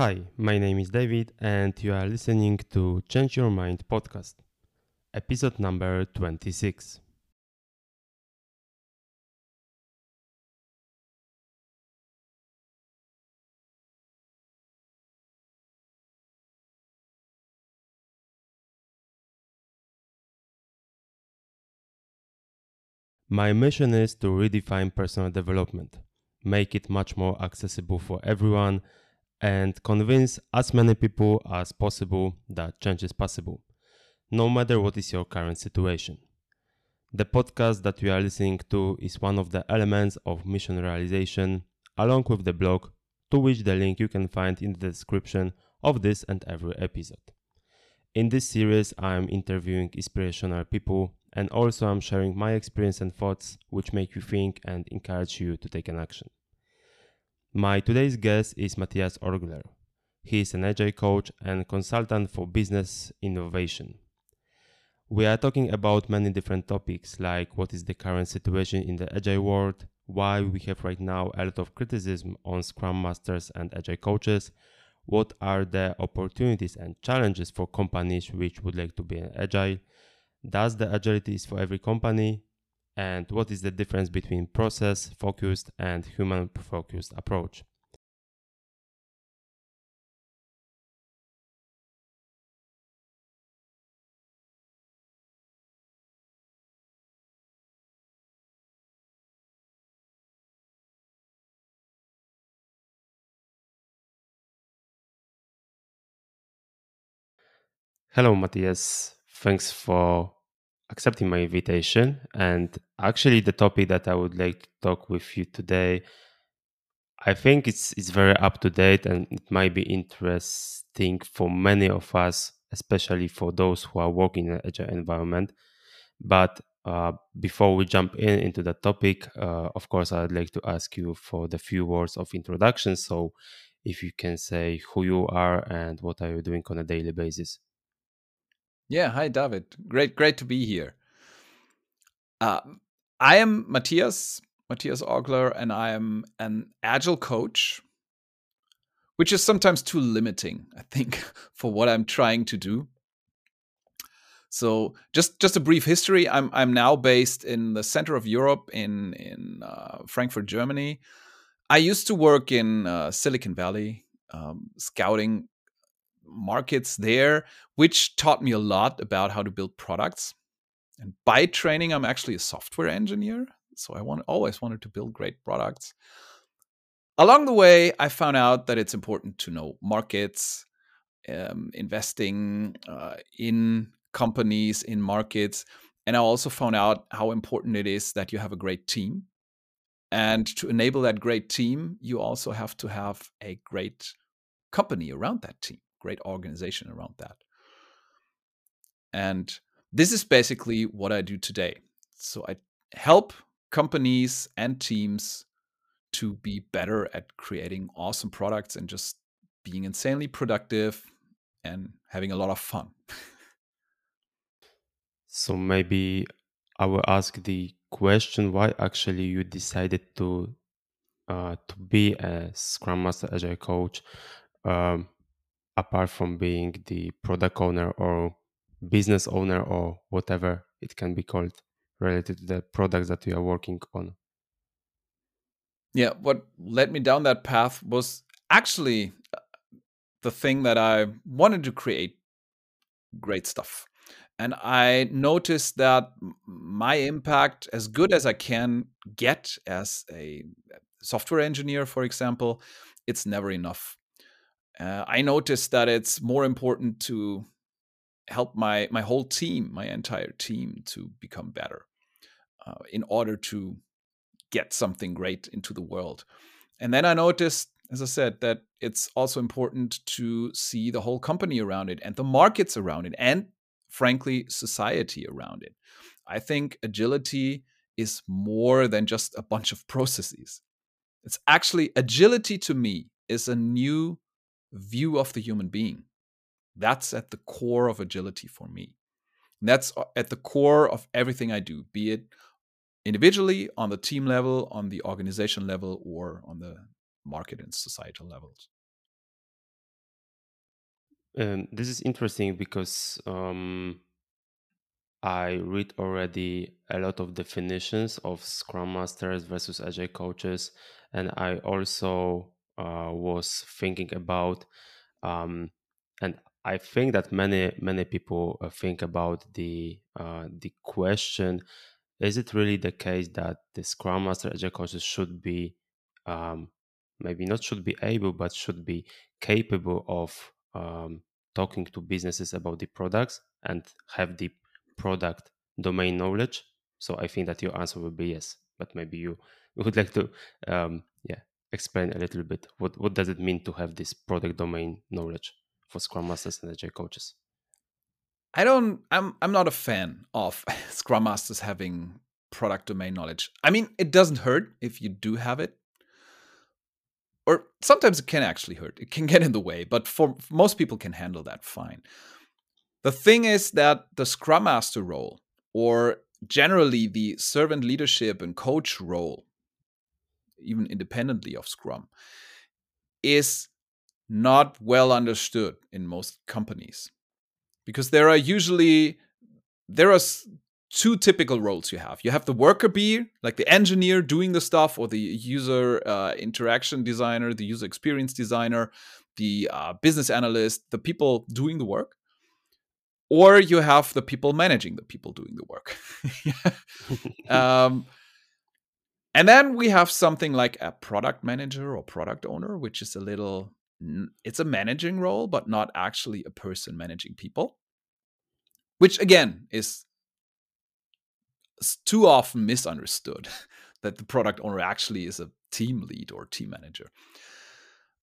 Hi, my name is David, and you are listening to Change Your Mind podcast, episode number 26. My mission is to redefine personal development, make it much more accessible for everyone and convince as many people as possible that change is possible, no matter what is your current situation. The podcast that you are listening to is one of the elements of mission realization, along with the blog, to which the link you can find in the description of this and every episode. In this series, I am interviewing inspirational people and also I'm sharing my experience and thoughts which make you think and encourage you to take an action. My today's guest is Matthias Orgler. He is an agile coach and consultant for business innovation. We are talking about many different topics like what is the current situation in the agile world, why we have right now a lot of criticism on scrum masters and agile coaches, what are the opportunities and challenges for companies which would like to be agile, does the agility is for every company, and what is the difference between process focused and human focused approach. Hello, Matthias. Thanks for accepting my invitation. And actually, the topic that I would like to talk with you today, I think it's it's very up to date and it might be interesting for many of us, especially for those who are working in an agile environment. But uh, before we jump in into the topic, uh, of course, I'd like to ask you for the few words of introduction. So, if you can say who you are and what are you doing on a daily basis. Yeah, hi David. Great, great to be here. Uh, I am Matthias, Matthias Orgler, and I am an agile coach, which is sometimes too limiting, I think, for what I'm trying to do. So, just just a brief history. I'm I'm now based in the center of Europe, in in uh, Frankfurt, Germany. I used to work in uh, Silicon Valley, um, scouting markets there, which taught me a lot about how to build products. And by training, I'm actually a software engineer. So I want, always wanted to build great products. Along the way, I found out that it's important to know markets, um, investing uh, in companies, in markets. And I also found out how important it is that you have a great team. And to enable that great team, you also have to have a great company around that team great organization around that. And this is basically what I do today. So I help companies and teams to be better at creating awesome products and just being insanely productive and having a lot of fun. so maybe I will ask the question why actually you decided to uh, to be a Scrum Master Agile coach. Um, apart from being the product owner or business owner or whatever it can be called related to the products that you are working on. Yeah what led me down that path was actually uh, the thing that i wanted to create great stuff. And i noticed that my impact as good as i can get as a software engineer for example it's never enough uh, I noticed that it's more important to help my my whole team, my entire team, to become better uh, in order to get something great into the world. And then I noticed, as I said, that it's also important to see the whole company around it and the markets around it, and frankly, society around it. I think agility is more than just a bunch of processes. It's actually agility to me is a new view of the human being. That's at the core of agility for me. And that's uh, at the core of everything I do, be it individually, on the team level, on the organization level, or on the market and societal levels. Um, this is interesting because um, I read already a lot of definitions of Scrum Masters versus Agile coaches, and I also uh, was thinking about, um, and I think that many many people uh, think about the uh, the question: Is it really the case that the Scrum Master Agile coaches should be um, maybe not should be able, but should be capable of um, talking to businesses about the products and have the product domain knowledge? So I think that your answer will be yes, but maybe you would like to, um, explain a little bit what what does it mean to have this product domain knowledge for Scrum Masters and Agile coaches. I don't. I'm. I'm not a fan of Scrum Masters having product domain knowledge. I mean, it doesn't hurt if you do have it, or sometimes it can actually hurt. It can get in the way, but for most people can handle that fine. The thing is that the Scrum Master role, or generally the servant leadership and coach role, even independently of Scrum, is not well understood in most companies. Because there are usually there are two typical roles you have. You have the worker bee like the engineer doing the stuff or the user uh, interaction designer the user experience designer the uh, business analyst the people doing the work. Or you have the people managing the people doing the work. Um, and then we have something like a product manager or product owner which is a little it's a managing role, but not actually a person managing people, which again is too often misunderstood that the product owner actually is a team lead or team manager.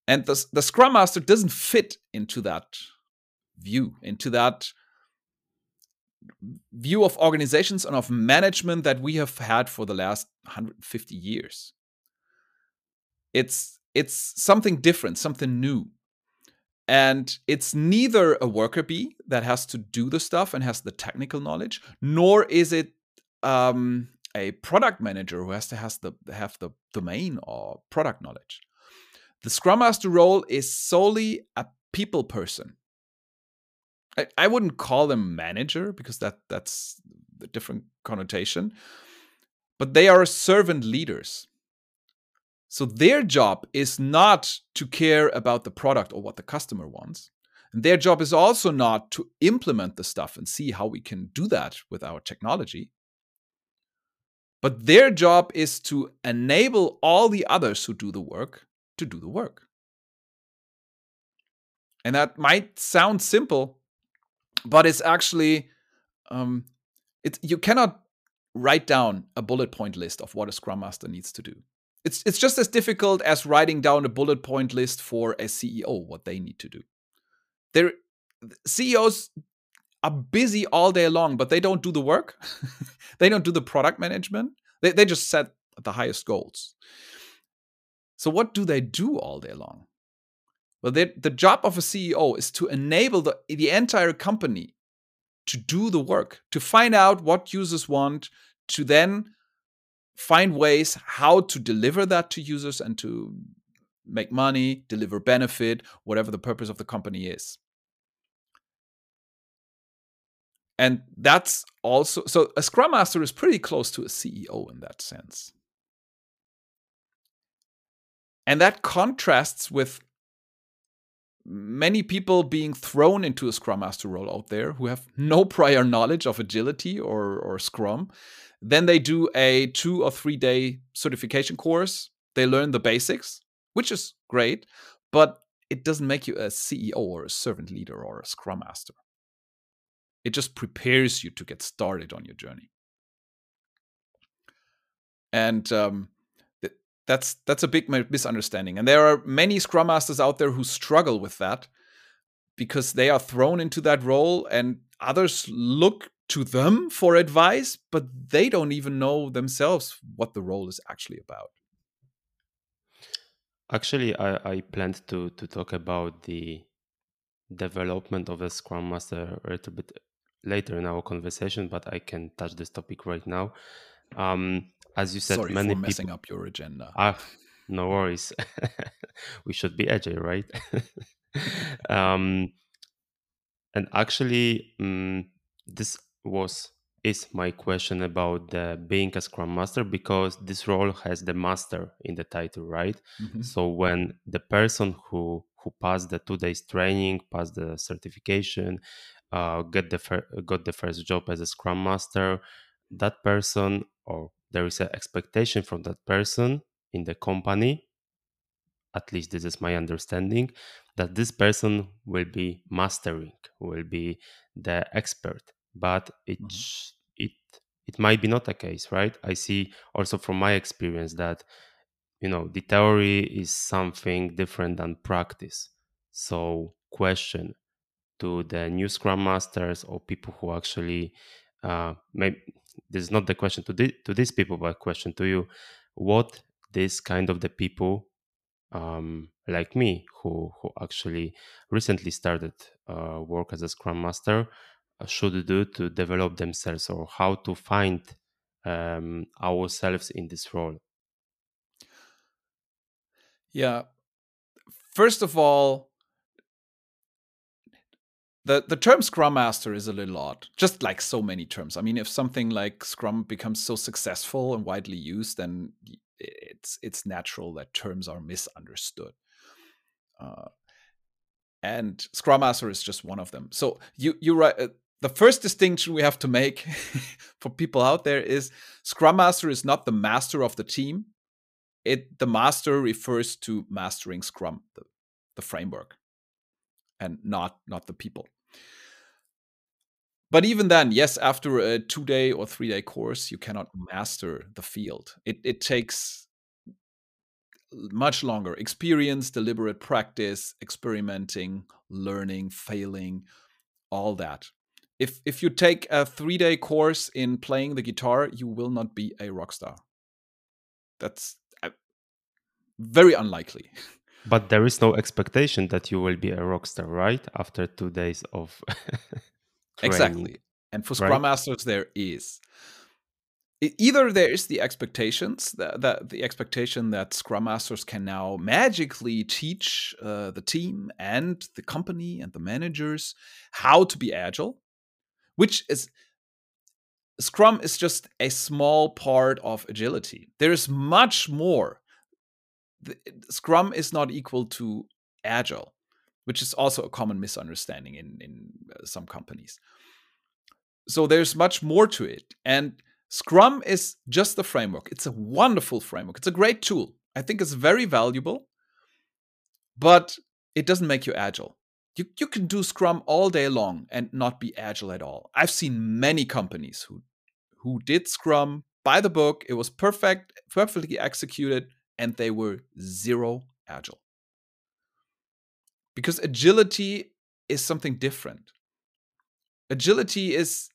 And the, the Scrum Master doesn't fit into that view, into that view of organizations and of management that we have had for the last 150 years. It's it's something different, something new. And it's neither a worker bee that has to do the stuff and has the technical knowledge, nor is it um, a product manager who has to has the have the domain or product knowledge. The Scrum Master role is solely a people person. I, I wouldn't call them manager because that that's a different connotation, but they are servant leaders. So their job is not to care about the product or what the customer wants. And their job is also not to implement the stuff and see how we can do that with our technology. But their job is to enable all the others who do the work to do the work. And that might sound simple, but it's actually um, it, you cannot write down a bullet point list of what a Scrum Master needs to do. It's it's just as difficult as writing down a bullet point list for a CEO what they need to do. Their CEOs are busy all day long, but they don't do the work. they don't do the product management. They they just set the highest goals. So what do they do all day long? Well, they, the job of a CEO is to enable the, the entire company to do the work, to find out what users want, to then find ways how to deliver that to users and to make money, deliver benefit, whatever the purpose of the company is. And that's also so a scrum master is pretty close to a CEO in that sense. And that contrasts with many people being thrown into a scrum master role out there who have no prior knowledge of agility or, or scrum then they do a two or three day certification course. They learn the basics, which is great, but it doesn't make you a CEO or a servant leader or a scrum master. It just prepares you to get started on your journey. And um, that's that's a big misunderstanding. And there are many scrum masters out there who struggle with that because they are thrown into that role and others look to them for advice, but they don't even know themselves what the role is actually about. Actually, I, I planned to to talk about the development of a Scrum Master a little bit later in our conversation, but I can touch this topic right now. Um, as you said, Sorry many for messing people... up your agenda. Ah, no worries. we should be agile, right? um, And actually, um, this was is my question about the being a scrum master because this role has the master in the title right mm-hmm. so when the person who who passed the two days training passed the certification uh, get the fir- got the first job as a scrum master that person or there is an expectation from that person in the company at least this is my understanding that this person will be mastering will be the expert. But it mm-hmm. it it might be not the case right? I see also from my experience that you know the theory is something different than practice. So question to the new scrum masters or people who actually uh maybe this is not the question to the, to these people but question to you. What this kind of the people um, like me who who actually recently started uh, work as a scrum master uh, should do to develop themselves or how to find um, ourselves in this role? Yeah. First of all the the term scrum master is a little odd just like so many terms. I mean if something like scrum becomes so successful and widely used then it's it's natural that terms are misunderstood. Uh, and scrum master is just one of them. So you you right uh, the first distinction we have to make for people out there is scrum master is not the master of the team. It the master refers to mastering scrum the, the framework and not not the people but even then, yes, after a two day or three day course, you cannot master the field. It, it takes much longer experience, deliberate practice, experimenting, learning, failing, all that. If, if you take a three day course in playing the guitar, you will not be a rock star. That's uh, very unlikely. But there is no expectation that you will be a rock star, right? After two days of Exactly. And for Scrum right? Masters, there is. Either there is the expectations that, that, the expectation that Scrum Masters can now magically teach uh, the team and the company and the managers how to be agile, which is Scrum is just a small part of agility. There is much more. The, Scrum is not equal to agile which is also a common misunderstanding in in uh, some companies. So there's much more to it, and Scrum is just the framework. It's a wonderful framework. It's a great tool. I think it's very valuable, but it doesn't make you agile. You, you can do Scrum all day long and not be agile at all. I've seen many companies who who did Scrum by the book. It was perfect, perfectly executed, and they were zero agile because agility is something different. Agility is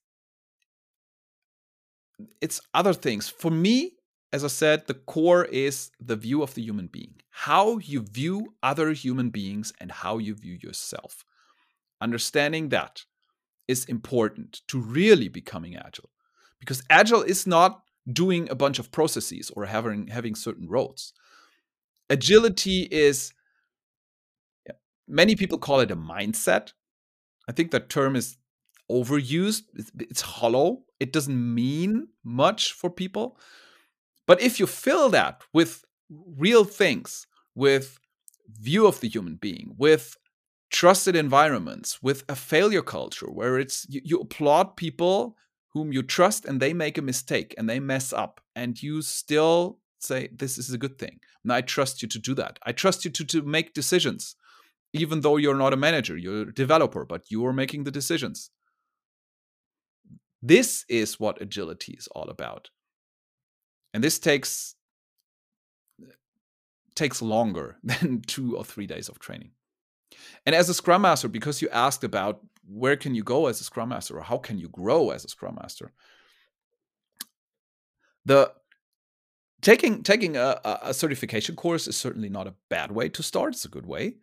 it's other things. For me, as I said, the core is the view of the human being. How you view other human beings and how you view yourself. Understanding that is important to really becoming agile. Because agile is not doing a bunch of processes or having having certain roles. Agility is many people call it a mindset. I think that term is overused. It's, hollow. It doesn't mean much for people. But if you fill that with real things, with view of the human being, with trusted environments, with a failure culture where it's you, you applaud people whom you trust and they make a mistake and they mess up and you still say this is a good thing and i trust you to do that i trust you to, to make decisions even though you're not a manager, you're a developer, but you are making the decisions. This is what agility is all about. And this takes takes longer than 2 or 3 days of training. And as a scrum master because you asked about where can you go as a scrum master or how can you grow as a scrum master? The taking taking a, a certification course is certainly not a bad way to start. It's a good way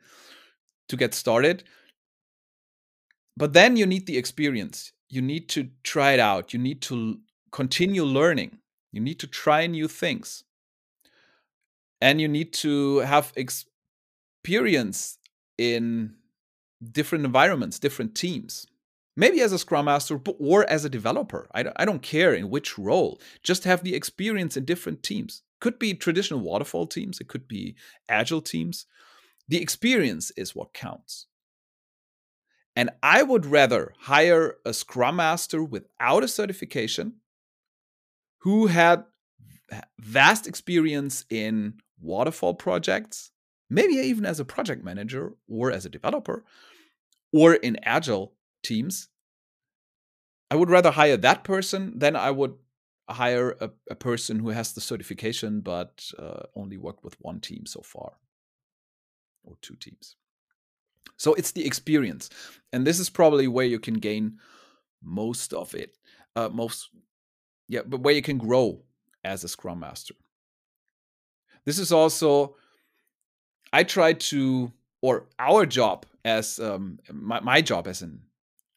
to get started. But then you need the experience. You need to try it out. You need to continue learning. You need to try new things. And you need to have experience in different environments, different teams. Maybe as a Scrum Master or as a developer. I don't, I don't care in which role. Just have the experience in different teams. Could be traditional waterfall teams, it could be agile teams. The experience is what counts. And I would rather hire a Scrum Master without a certification who had vast experience in waterfall projects, maybe even as a project manager or as a developer, or in agile teams. I would rather hire that person than I would hire a, a person who has the certification but uh, only worked with one team so far or two teams. So it's the experience. And this is probably where you can gain most of it. Uh, most, yeah, but where you can grow as a Scrum Master. This is also, I try to, or our job as um, my, my job as an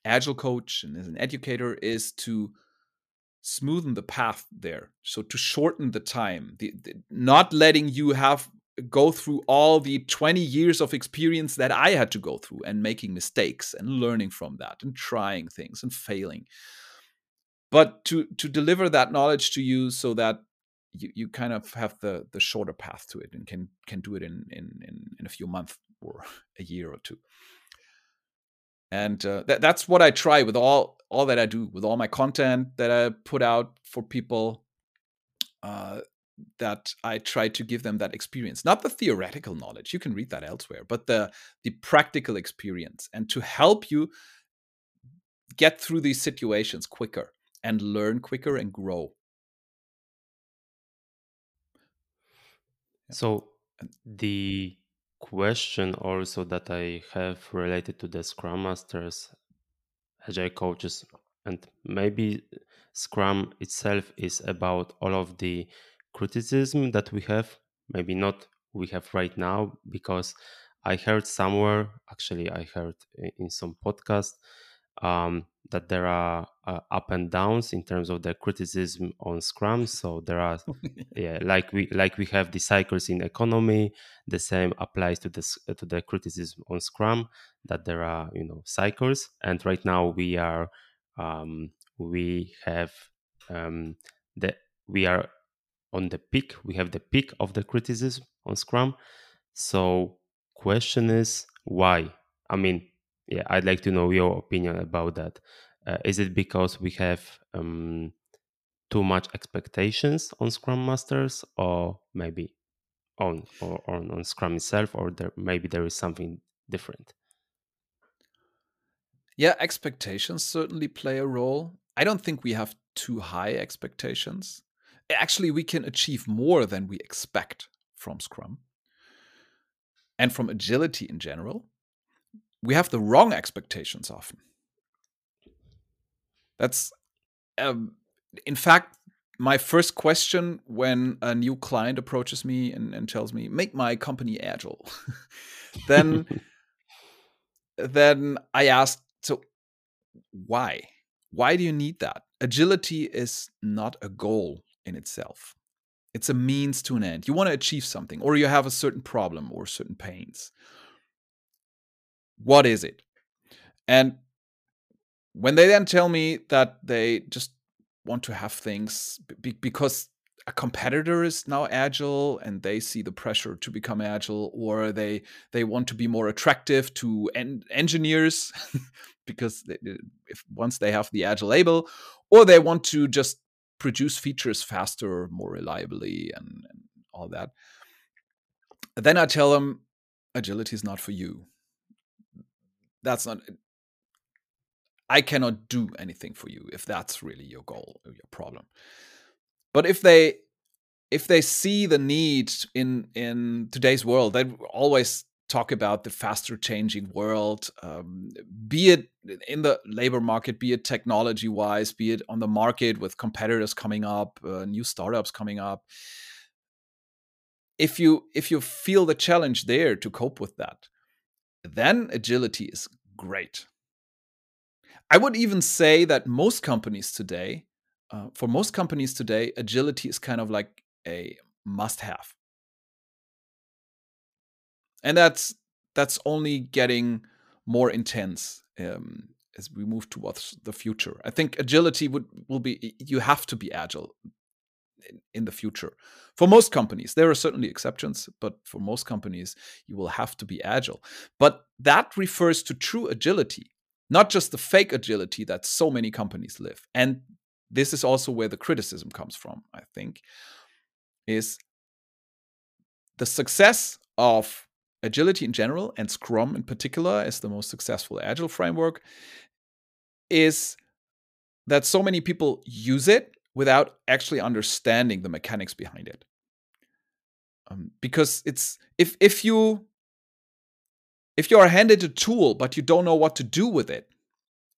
agile coach and as an educator is to smoothen the path there. So to shorten the time, the, the, not letting you have go through all the 20 years of experience that I had to go through and making mistakes and learning from that and trying things and failing. But to to deliver that knowledge to you so that you, you kind of have the the shorter path to it and can can do it in in in, in a few months or a year or two. And uh, that, that's what I try with all all that I do with all my content that I put out for people. Uh, that I try to give them that experience, not the theoretical knowledge. You can read that elsewhere, but the the practical experience, and to help you get through these situations quicker and learn quicker and grow. So the question also that I have related to the Scrum Masters, Agile coaches, and maybe Scrum itself is about all of the criticism that we have maybe not we have right now because i heard somewhere actually i heard in some podcast um, that there are uh, up and downs in terms of the criticism on scrum. So there are yeah like we like we have the cycles in economy the same applies to this to the criticism on scrum that there are you know cycles. And right now we are um, we have um, the we are on the peak we have the peak of the criticism on scrum. So question is why? I mean yeah i'd like to know your opinion about that. Uh, is it because we have um, too much expectations on scrum masters or maybe on or on, on scrum itself or there maybe there is something different? Yeah expectations certainly play a role. I don't think we have too high expectations actually we can achieve more than we expect from Scrum and from agility in general. We have the wrong expectations often. That's, um, in fact, my first question when a new client approaches me and, and tells me, make my company agile. then, then I ask, so why? Why do you need that? Agility is not a goal in itself. It's a means to an end. You want to achieve something, or you have a certain problem or certain pains. What is it? And when they then tell me that they just want to have things because a competitor is now agile and they see the pressure to become agile or they they want to be more attractive to en- engineers because they, if once they have the agile label or they want to just produce features faster, more reliably, and, and all that. Then I tell them agility is not for you. That's not. Eh, I cannot do anything for you if that's really your goal or your problem. But if they if they see the need in in today's world, they always talk about the faster changing world, um, be it in the labor market, be it technology wise, be it on the market with competitors coming up, uh, new startups coming up. If you if you feel the challenge there to cope with that, then agility is great. I would even say that most companies today, uh, for most companies today, agility is kind of like a must have and that's that's only getting more intense um, as we move towards the future. I think agility would will be you have to be agile in, in the future. For most companies, there are certainly exceptions, but for most companies, you will have to be agile. But that refers to true agility, not just the fake agility that so many companies live. And this is also where the criticism comes from, I think, is the success of agility in general and Scrum in particular is the most successful agile framework is that so many people use it without actually understanding the mechanics behind it. Um, because it's if if you if you are handed a tool but you don't know what to do with it,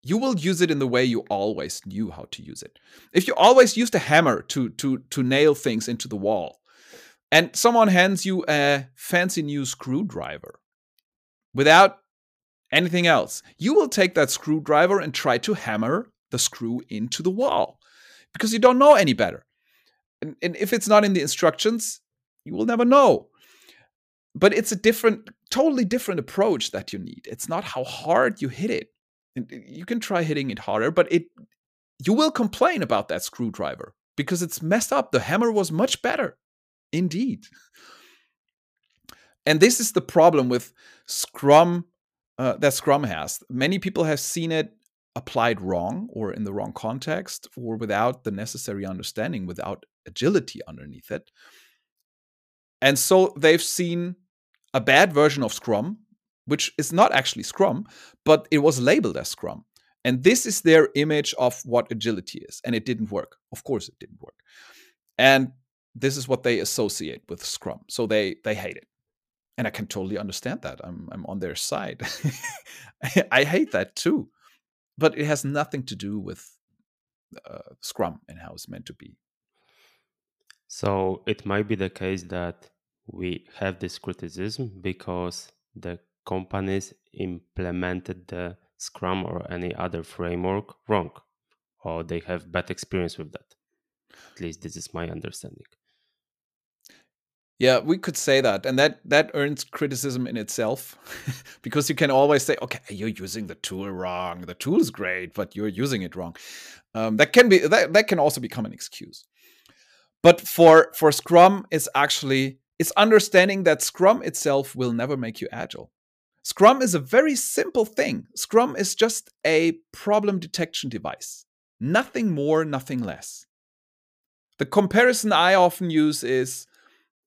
you will use it in the way you always knew how to use it. If you always used a hammer to to to nail things into the wall, and someone hands you a fancy new screwdriver without anything else, you will take that screwdriver and try to hammer the screw into the wall because you don't know any better. And, and if it's not in the instructions, you will never know. But it's a different, totally different approach that you need. It's not how hard you hit it. Uh, you can try hitting it harder, but it you will complain about that screwdriver because it's messed up. The hammer was much better. Indeed. And this is the problem with Scrum uh, that Scrum has. Many people have seen it applied wrong or in the wrong context or without the necessary understanding, without agility underneath it. And so they've seen a bad version of Scrum, which is not actually Scrum, but it was labeled as Scrum. And this is their image of what agility is. And it didn't work. Of course, it didn't work. And this is what they associate with Scrum. So they they hate it. And I can totally understand that. I'm I'm on their side. I hate that too but it has nothing to do with uh, Scrum and how it's meant to be. So it might be the case that we have this criticism because the companies implemented the Scrum or any other framework wrong, or they have bad experience with that. At least this is my understanding. Yeah, we could say that, and that that earns criticism in itself, because you can always say, "Okay, you're using the tool wrong. The tool is great, but you're using it wrong." Um, that can be that that can also become an excuse. But for for Scrum, it's actually it's understanding that Scrum itself will never make you agile. Scrum is a very simple thing. Scrum is just a problem detection device. Nothing more, nothing less. The comparison I often use is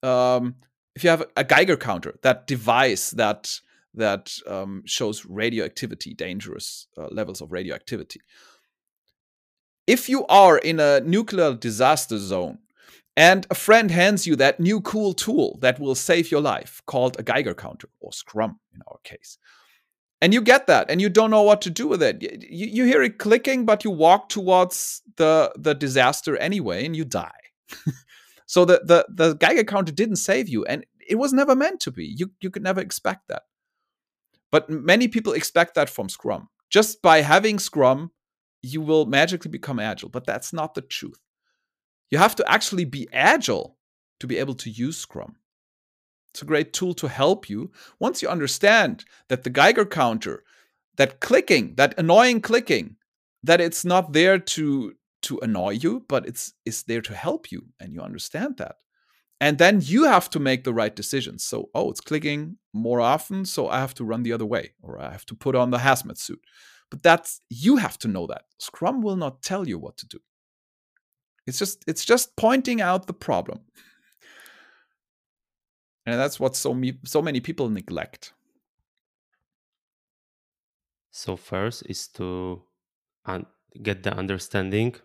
um, if you have a Geiger counter, that device that that um, shows radioactivity, dangerous uh, levels of radioactivity. If you are in a nuclear disaster zone and a friend hands you that new cool tool that will save your life, called a Geiger counter or Scrum in our case, and you get that and you don't know what to do with it, you, you hear it clicking, but you walk towards the the disaster anyway, and you die. So the the the Geiger counter didn't save you, and it was never meant to be. You you could never expect that. But many people expect that from Scrum. Just by having Scrum, you will magically become agile. But that's not the truth. You have to actually be agile to be able to use Scrum. It's a great tool to help you once you understand that the Geiger counter, that clicking, that annoying clicking, that it's not there to to annoy you, but it's it's there to help you, and you understand that. And then you have to make the right decisions. So, oh, it's clicking more often, so I have to run the other way, or I have to put on the hazmat suit. But that's you have to know that. Scrum will not tell you what to do. It's just it's just pointing out the problem. And that's what so, me, so many people neglect. So first is to un- get the understanding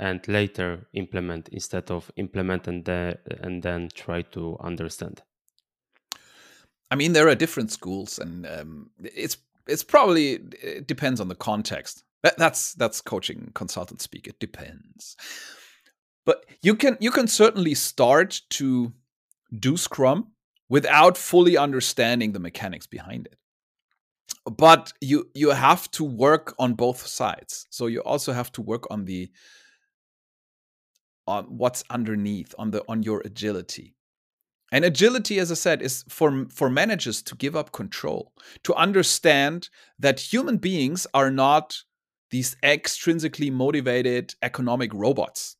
and later implement instead of implement and, the, and then try to understand. I mean there are different schools and um, it's it's probably it depends on the context. That's that's coaching consultant speak it depends. But you can you can certainly start to do scrum without fully understanding the mechanics behind it. But you you have to work on both sides. So you also have to work on the on what's underneath on the on your agility And agility, as I said, is for, for managers to give up control, to understand that human beings are not these extrinsically motivated economic robots.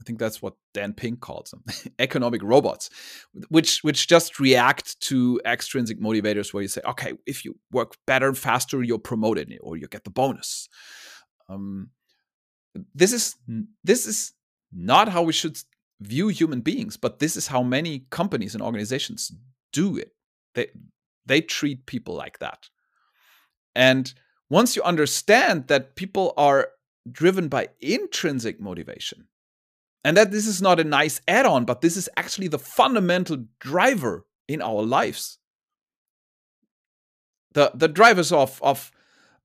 I think that's what Dan Pink calls them, economic robots, which which just react to extrinsic motivators where you say, okay, if you work better, and faster, you're promoted or you get the bonus. Um, this is this is not how we should view human beings, but this is how many companies and organizations do it. They they treat people like that. And once you understand that people are driven by intrinsic motivation, and that this is not a nice add on, but this is actually the fundamental driver in our lives. The, the drivers of, of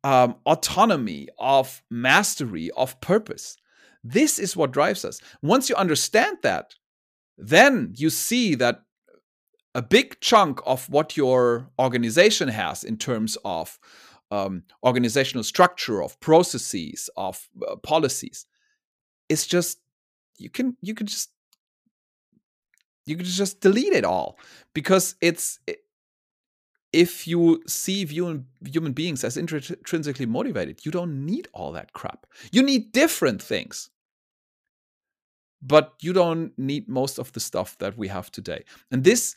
um, autonomy, of mastery, of purpose. This is what drives us. Once you understand that, then you see that a big chunk of what your organization has in terms of um, organizational structure, of processes, of uh, policies, is just you can you can just you can just delete it all. Because it's if you see human human beings as intrinsically motivated you don't need all that crap. You need different things but you don't need most of the stuff that we have today. And this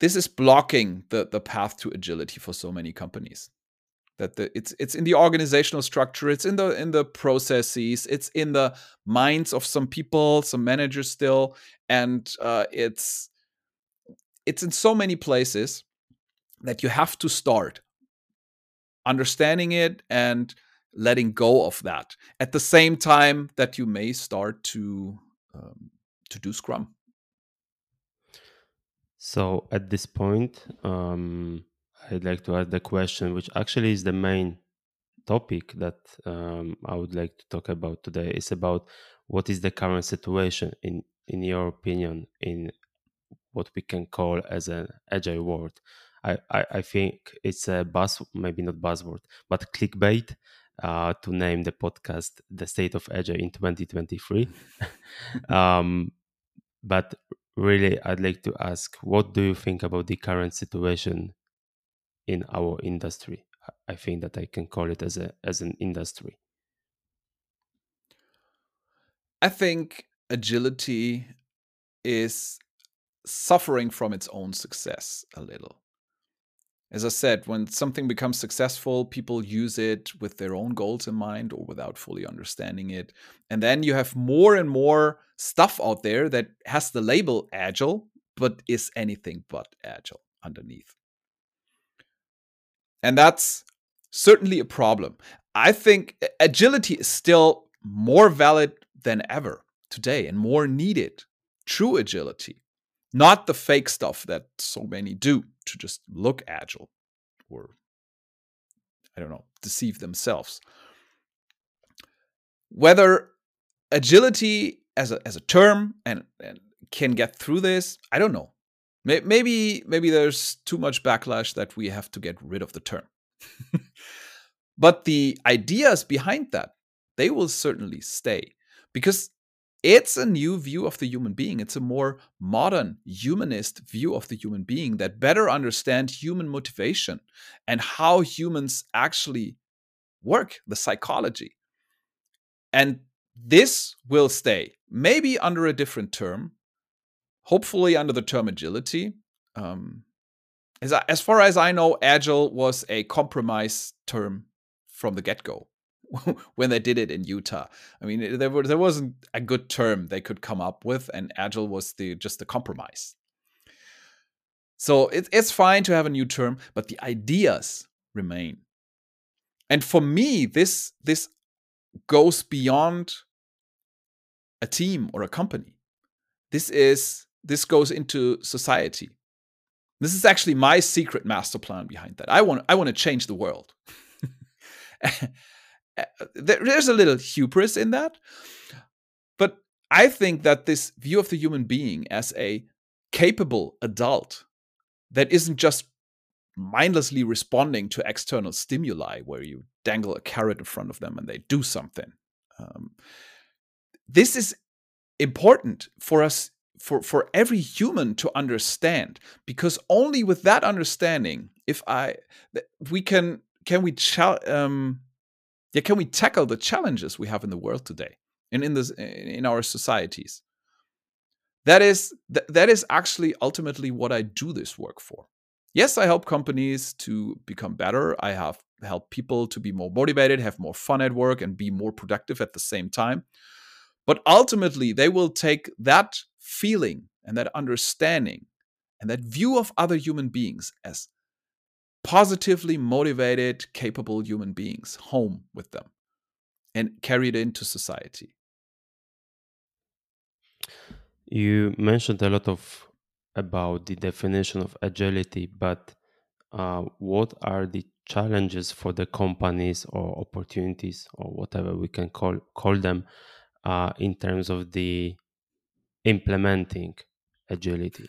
this is blocking the the path to agility for so many companies. That the, it's it's in the organizational structure it's in the in the processes it's in the minds of some people some managers still and uh, it's it's in so many places that you have to start understanding it and letting go of that at the same time that you may start to um, to do scrum so at this point um I'd like to ask the question, which actually is the main topic that um, I would like to talk about today. Is about what is the current situation in in your opinion in what we can call as an agile world. I, I, I think it's a buzz, maybe not buzzword, but clickbait uh, to name the podcast "The State of Agile in 2023." um, but really, I'd like to ask, what do you think about the current situation in our industry. I think that I can call it as a as an industry. I think agility is suffering from its own success a little. As I said, when something becomes successful, people use it with their own goals in mind or without fully understanding it. And then you have more and more stuff out there that has the label agile, but is anything but agile underneath. And that's certainly a problem. I think agility is still more valid than ever today and more needed. True agility, not the fake stuff that so many do to just look agile or, I don't know, deceive themselves. Whether agility as a, as a term and, and can get through this, I don't know. Maybe maybe there's too much backlash that we have to get rid of the term. but the ideas behind that, they will certainly stay because it's a new view of the human being. It's a more modern humanist view of the human being that better understand human motivation and how humans actually work, the psychology. And this will stay, maybe under a different term, hopefully under the term agility. Um, as, I, as far as I know, agile was a compromise term from the get go when they did it in Utah. I mean, there, there wasn't a good term they could come up with, and agile was the just the compromise. So it, it's fine to have a new term, but the ideas remain. And for me, this this goes beyond a team or a company. This is this goes into society. This is actually my secret master plan behind that. I want I want to change the world. There's a little hubris in that. But I think that this view of the human being as a capable adult that isn't just mindlessly responding to external stimuli where you dangle a carrot in front of them and they do something. Um, this is important for us for for every human to understand because only with that understanding if i we can can we um yeah can we tackle the challenges we have in the world today and in this in our societies? That is th- that is actually ultimately what i do this work for. Yes i help companies to become better. I have helped people to be more motivated have more fun at work and be more productive at the same time. But ultimately they will take that feeling and that understanding and that view of other human beings as positively motivated, capable human beings home with them and carry it into society. You mentioned a lot of about the definition of agility, but uh, what are the challenges for the companies or opportunities or whatever we can call call them uh, in terms of the implementing agility?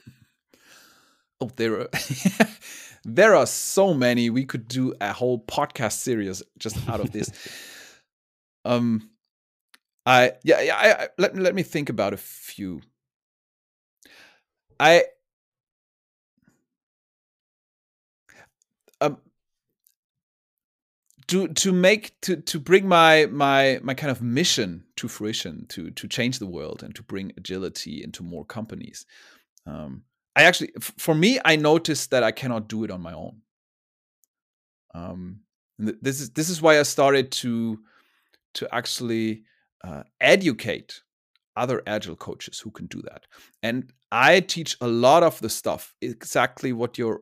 Oh, there are there are so many. We could do a whole podcast series just out of this. um, I yeah yeah. I, I, let let me think about a few. I um to to make to to bring my my my kind of mission to fruition to to change the world and to bring agility into more companies um, i actually for me i noticed that i cannot do it on my own um, this is this is why i started to to actually uh, educate other agile coaches who can do that and i teach a lot of the stuff exactly what you're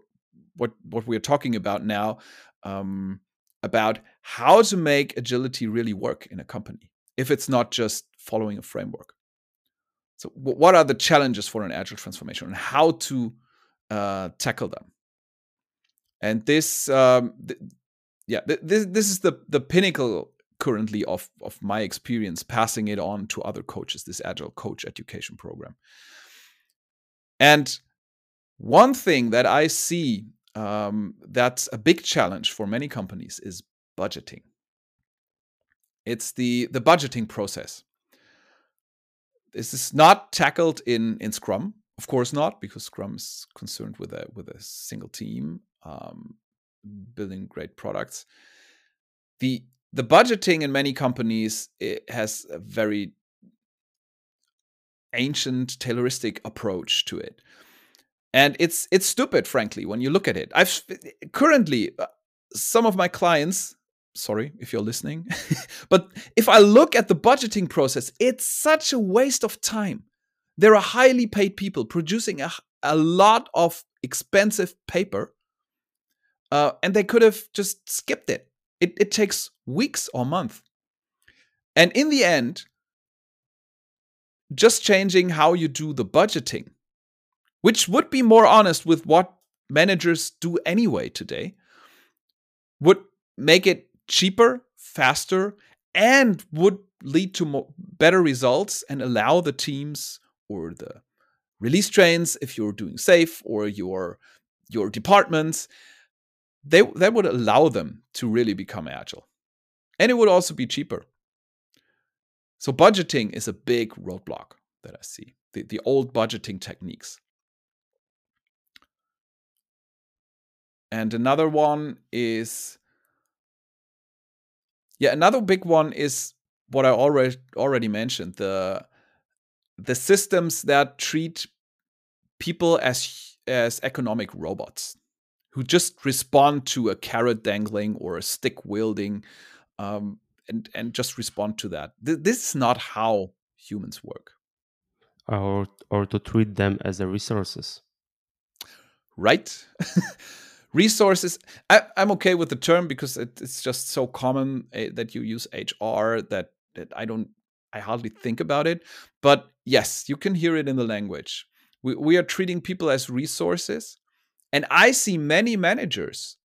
what what we're talking about now um, about how to make agility really work in a company if it's not just following a framework. So, what are the challenges for an agile transformation and how to uh, tackle them? And this, um, th- yeah, th- this this is the the pinnacle currently of of my experience passing it on to other coaches. This agile coach education program. And one thing that I see um, that's a big challenge for many companies is budgeting. It's the the budgeting process. This is not tackled in in Scrum, of course not, because Scrum is concerned with a with a single team um, building great products. The the budgeting in many companies it has a very ancient Tayloristic approach to it. And it's it's stupid frankly when you look at it. I've currently uh, some of my clients sorry if you're listening but if i look at the budgeting process it's such a waste of time there are highly paid people producing a, a lot of expensive paper uh, and they could have just skipped it. it it takes weeks or months and in the end just changing how you do the budgeting which would be more honest with what managers do anyway today, would make it cheaper, faster, and would lead to more, better results and allow the teams or the release trains, if you're doing SAFe, or your your departments, they that would allow them to really become agile. And it would also be cheaper. So budgeting is a big roadblock that I see. The, the old budgeting techniques. And another one is yeah, another big one is what I already already mentioned, the the systems that treat people as as economic robots who just respond to a carrot dangling or a stick wielding um, and and just respond to that. Th- this is not how humans work. Or or to treat them as a resources. Right. resources. I, am okay with the term because it, it's just so common uh, that you use hr that, that i don't i hardly think about it. But yes you can hear it in the language. We, we are treating people as resources and i see many managers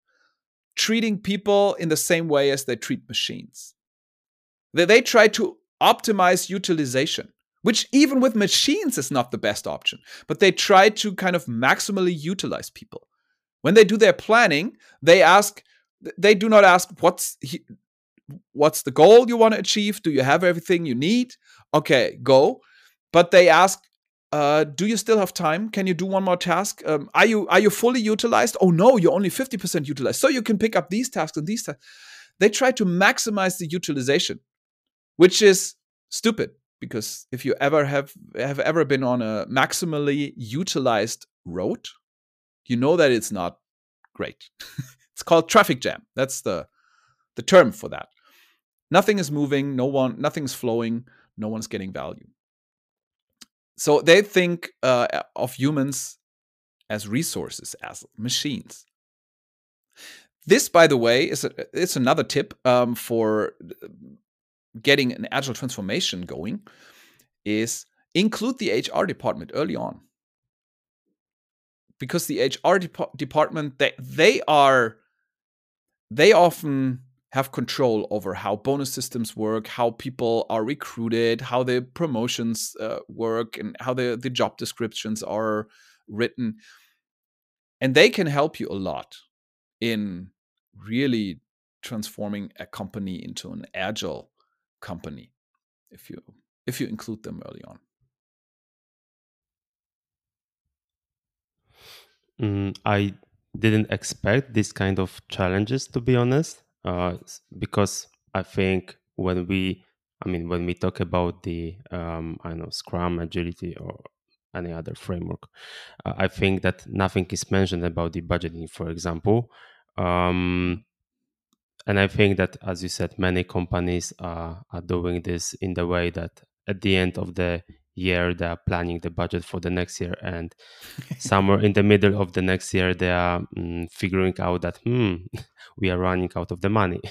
treating people in the same way as they treat machines. They, they try to optimize utilization which even with machines is not the best option but they try to kind of maximally utilize people when they do their planning, they ask, they do not ask what's he, what's the goal you want to achieve. Do you have everything you need? Okay, go. But they ask, uh, do you still have time? Can you do one more task? Um, are you are you fully utilized? Oh no, you're only 50% utilized. So you can pick up these tasks and these tasks. They try to maximize the utilization, which is stupid because if you ever have have ever been on a maximally utilized road, you know that it's not great. it's called traffic jam. That's the the term for that. Nothing is moving, no one nothing's flowing, no one's getting value. So they think uh, of humans as resources, as machines. This, by the way, is a, it's another tip um, for getting an agile transformation going. Is include the HR department early on, because the HR de- department they they are they often have control over how bonus systems work, how people are recruited, how the promotions uh, work, and how the, the job descriptions are written. And they can help you a lot in really transforming a company into an agile company if you if you include them early on. Mm, I didn't expect this kind of challenges to be honest uh, because I think when we, I mean, when we talk about the, um, I know, Scrum, Agility, or any other framework, uh, I think that nothing is mentioned about the budgeting, for example. Um, and I think that, as you said, many companies are, are doing this in the way that at the end of the year they are planning the budget for the next year and somewhere in the middle of the next year they are mm, figuring out that hmm we are running out of the money.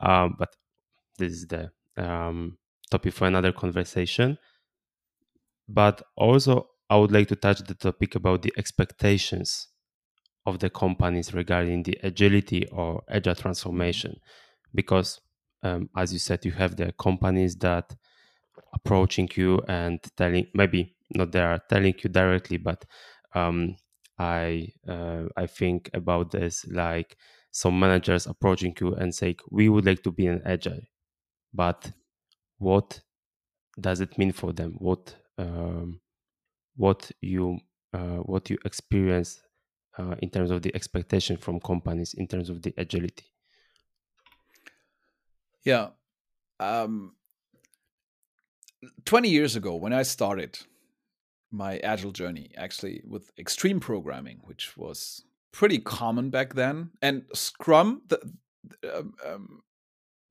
Um, but this is the um, topic for another conversation. But also i would like to touch the topic about the expectations of the companies regarding the agility or agile transformation. Because um, as you said you have the companies that approaching you and telling maybe not they are telling you directly but um, i uh, i think about this like some managers approaching you and say we would like to be an agile but what does it mean for them? What um, what you uh, what you experience uh, in terms of the expectation from companies in terms of the agility? Yeah um, 20 years ago, when I started my agile journey, actually with extreme programming, which was pretty common back then, and Scrum, the, um, um,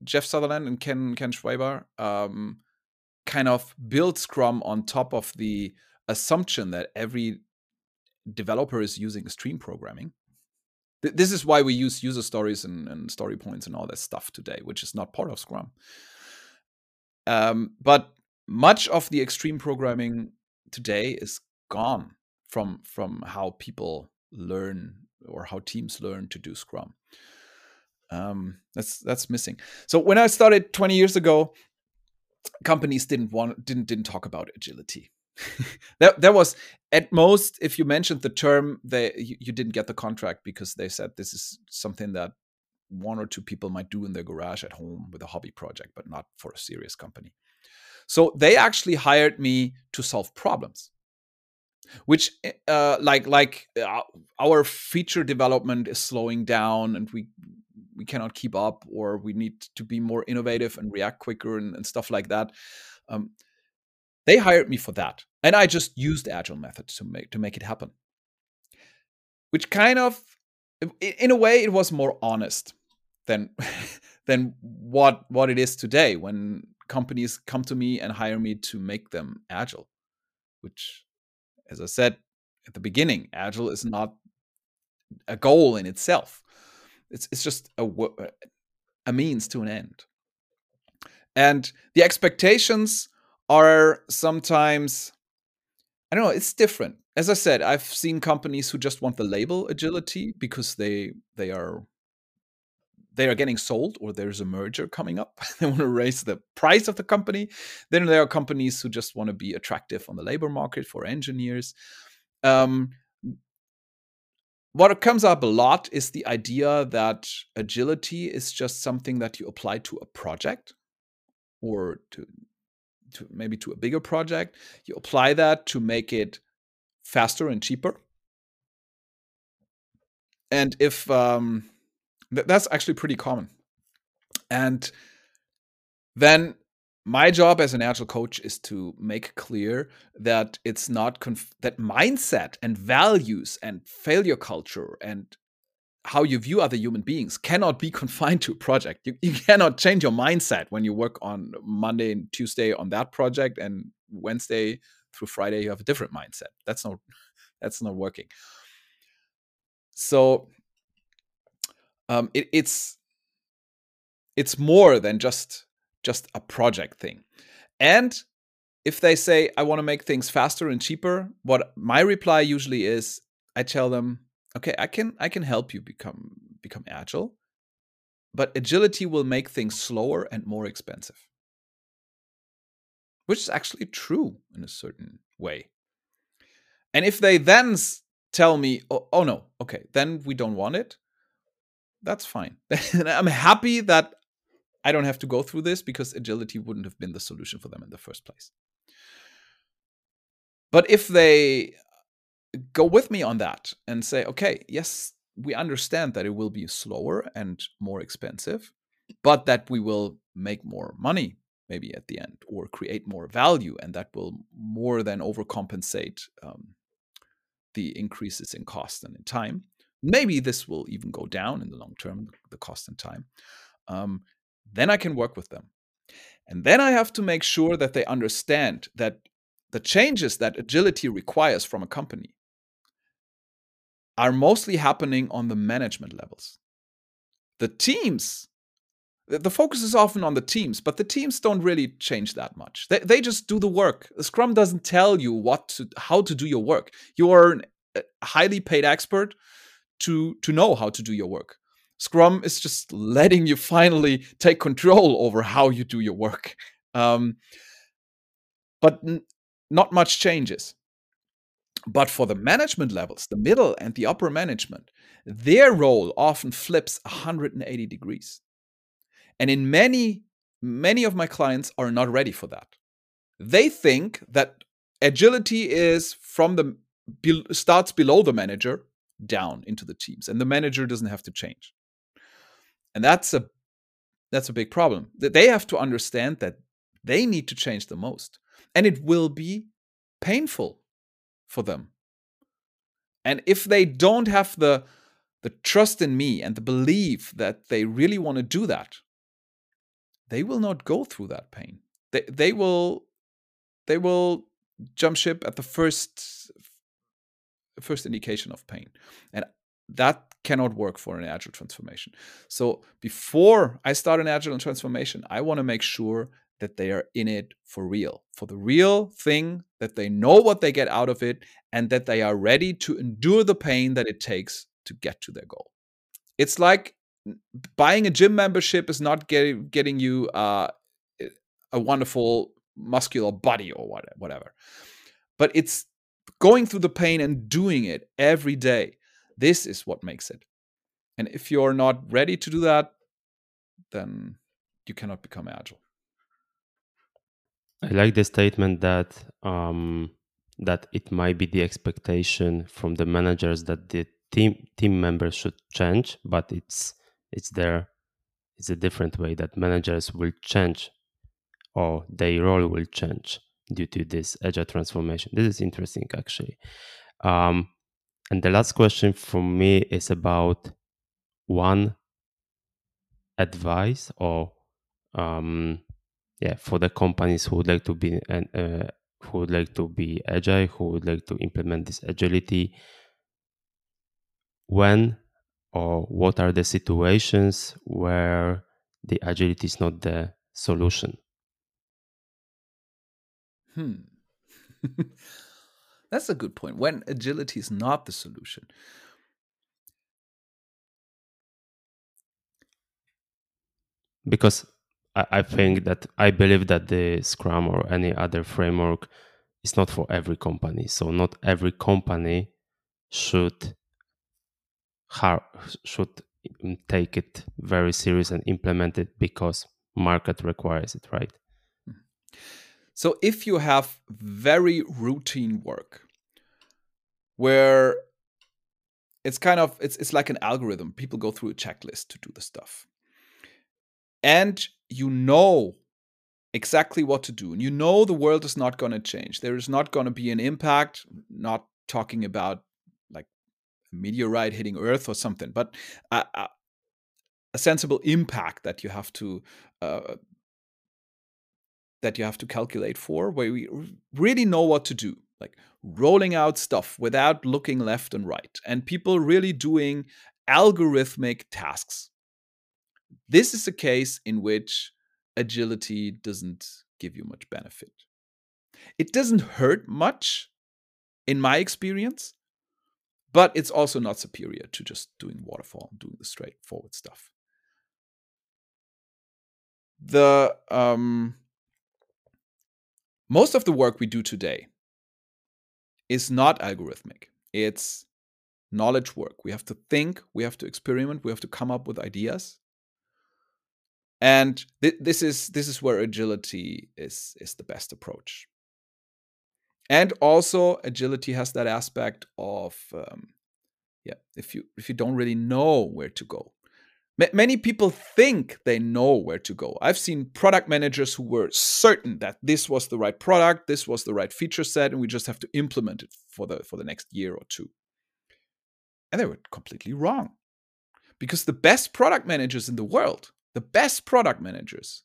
Jeff Sutherland and Ken Ken Schwaber um, kind of built Scrum on top of the assumption that every developer is using extreme programming. this is why we use user stories and, and, story points and all that stuff today, which is not part of Scrum. Um, but much of the extreme programming today is gone from from how people learn or how teams learn to do Scrum. Um, that's that's missing. So when I started 20 years ago, companies didn't want didn't didn't talk about agility. that that was at most if you mentioned the term they you, you didn't get the contract because they said this is something that one or two people might do in their garage at home with a hobby project but not for a serious company so they actually hired me to solve problems, which eh, uh, like like uh, our feature development is slowing down and we we cannot keep up or we need to be more innovative and react quicker and, and stuff like that. Um, they hired me for that, and I just used agile methods to make to make it happen. Which kind of, in a way, it was more honest than than what what it is today when companies come to me and hire me to make them agile, which, as I said at the beginning, agile is not a goal in itself. It's it's just a a means to an end. And the expectations are sometimes I don't know, it's different. As I said, I've seen companies who just want the label agility because they they are they are getting sold or there's a merger coming up. they want to raise the price of the company. Then there are companies who just want to be attractive on the labor market for engineers. Um, what comes up a lot is the idea that agility is just something that you apply to a project or to to maybe to a bigger project. You apply that to make it faster and cheaper. And if um, that's actually pretty common. And then my job as an agile coach is to make clear that it's not that mindset and values and failure culture and how you view other human beings cannot be confined to a project. You, you cannot change your mindset when you work on Monday and Tuesday on that project, and Wednesday through Friday you have a different mindset. That's not that's not working. So um, it, it's it's more than just just a project thing. And if they say I want to make things faster and cheaper, what my reply usually is I tell them okay, I can I can help you become become agile, but agility will make things slower and more expensive. Which is actually true in a certain way. And if they then tell me, oh, oh no, okay, then we don't want it, that's fine. I'm happy that I don't have to go through this because agility wouldn't have been the solution for them in the first place. But if they go with me on that and say, okay, yes, we understand that it will be slower and more expensive, but that we will make more money maybe at the end or create more value, and that will more than overcompensate um, the increases in cost and in time. Maybe this will even go down in the long term, the cost and time. Um, then I can work with them. And then I have to make sure that they understand that the changes that agility requires from a company are mostly happening on the management levels. The teams, the focus is often on the teams, but the teams don't really change that much. They, they just do the work. Scrum doesn't tell you what to, how to do your work. You are a highly paid expert to, to know how to do your work. Scrum is just letting you finally take control over how you do your work. Um, but n- not much changes. But for the management levels, the middle and the upper management, their role often flips 180 degrees. And in many, many of my clients are not ready for that. They think that agility is from the starts below the manager down into the teams and the manager doesn't have to change. And that's a that's a big problem. That they have to understand that they need to change the most. And it will be painful for them. And if they don't have the the trust in me and the belief that they really want to do that, they will not go through that pain. They they will they will jump ship at the first first indication of pain. And that cannot work for an agile transformation. So before I start an agile transformation, I want to make sure that they are in it for real, for the real thing, that they know what they get out of it, and that they are ready to endure the pain that it takes to get to their goal. It's like buying a gym membership is not getting getting you uh, a wonderful muscular body or whatever, but it's going through the pain and doing it every day. This is what makes it. And if you're not ready to do that, then you cannot become agile. I like the statement that um, that it might be the expectation from the managers that the team team members should change, but it's it's there. It's a different way that managers will change, or their role will change due to this agile transformation. This is interesting, actually. Um, and the last question from me is about one advice or um, yeah for the companies who would like to be uh, who would like to be agile who would like to implement this agility when or what are the situations where the agility is not the solution hmm that's a good point when agility is not the solution because I, I think that I believe that the Scrum or any other framework is not for every company. So not every company should har- should take it very serious and implement it because market requires it, right? So if you have very routine work where it's kind of it's it's like an algorithm. People go through a checklist to do the stuff. And you know exactly what to do. And you know the world is not going to change. There is not going to be an impact, not talking about like a meteorite hitting Earth or something, but a, a, sensible impact that you have to uh, that you have to calculate for, where we really know what to do, like rolling out stuff without looking left and right, and people really doing algorithmic tasks. This is a case in which agility doesn't give you much benefit. It doesn't hurt much, in my experience, but it's also not superior to just doing waterfall, doing the straightforward stuff. The um, most of the work we do today is not algorithmic. It's knowledge work. We have to think, we have to experiment, we have to come up with ideas. And th- this is this is where agility is is the best approach. And also agility has that aspect of um, yeah, if you if you don't really know where to go, Many people think they know where to go. I've seen product managers who were certain that this was the right product, this was the right feature set, and we just have to implement it for the for the next year or two. And they were completely wrong. Because the best product managers in the world, the best product managers,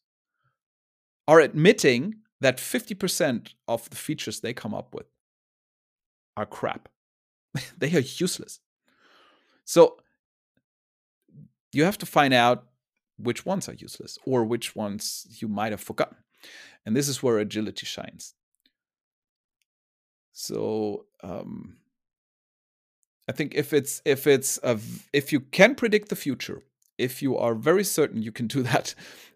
are admitting that 50% of the features they come up with are crap. they are useless. So you have to find out which ones are useless or which ones you might have forgotten. And this is where agility shines. So um, I think if it's if it's a, if you can predict the future, if you are very certain you can do that,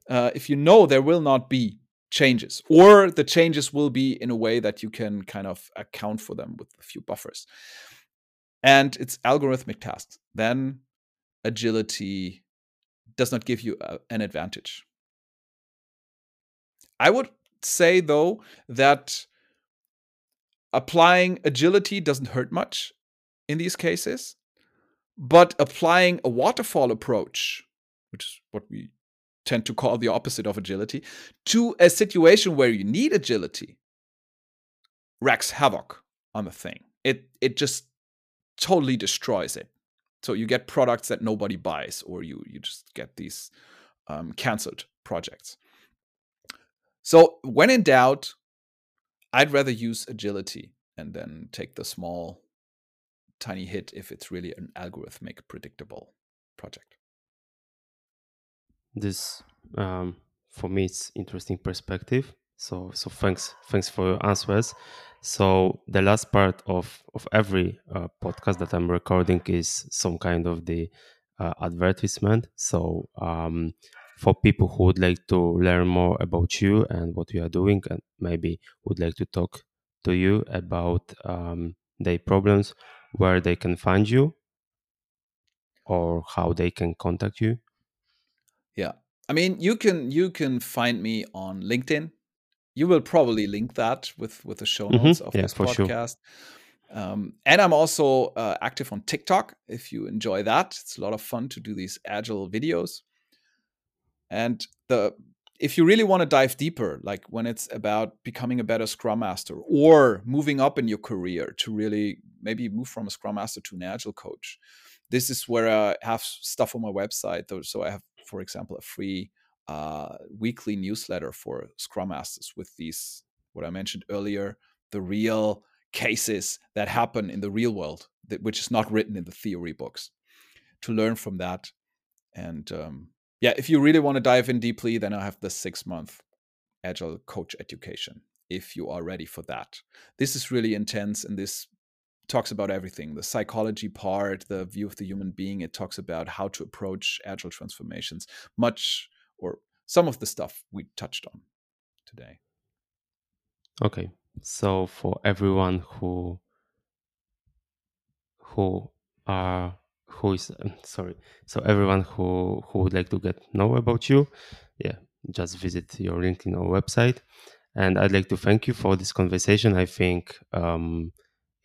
uh, if you know there will not be changes or the changes will be in a way that you can kind of account for them with a few buffers and it's algorithmic tasks then agility does not give you a, an advantage. I would say, though, that applying agility doesn't hurt much in these cases, but applying a waterfall approach, which is what we tend to call the opposite of agility, to a situation where you need agility wreaks havoc on the thing. It it just totally destroys it. So you get products that nobody buys, or you you just get these um, canceled projects. So when in doubt, I'd rather use agility and then take the small, tiny hit if it's really an algorithmic, predictable project. This, um, for me, it's interesting perspective. So, so thanks, thanks for your answers. So the last part of of every uh, podcast that I'm recording is some kind of the uh, advertisement. So um, for people who would like to learn more about you and what you are doing, and maybe would like to talk to you about um, their problems, where they can find you, or how they can contact you. Yeah, I mean, you can you can find me on LinkedIn you will probably link that with with the show mm-hmm. notes mm-hmm. of yeah, this podcast. Sure. Um, and I'm also uh, active on TikTok. If you enjoy that, it's a lot of fun to do these agile videos. And the if you really want to dive deeper, like when it's about becoming a better Scrum Master or moving up in your career to really maybe move from a Scrum Master to an Agile coach, this is where I have stuff on my website. So I have, for example, a free uh, weekly newsletter for Scrum Masters with these, what I mentioned earlier, the real cases that happen in the real world, that, which is not written in the theory books, to learn from that. And um, yeah, if you really want to dive in deeply, then I have the six month Agile Coach Education if you are ready for that. This is really intense and this talks about everything the psychology part, the view of the human being. It talks about how to approach agile transformations much or some of the stuff we touched on today. Okay. So for everyone who who are who is sorry so everyone who who would like to get know about you yeah just visit your linkedin or website And I'd like to thank you for this conversation. I think um,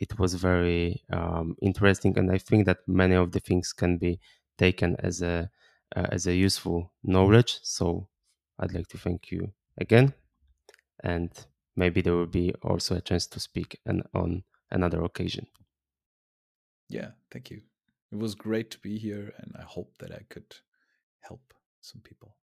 it was very um, interesting, and I think that many of the things can be taken as a uh, as a useful knowledge. So I'd like to thank you again. And maybe there will be also a chance to speak and on another occasion. Yeah, thank you. It was great to be here, and I hope that I could help some people.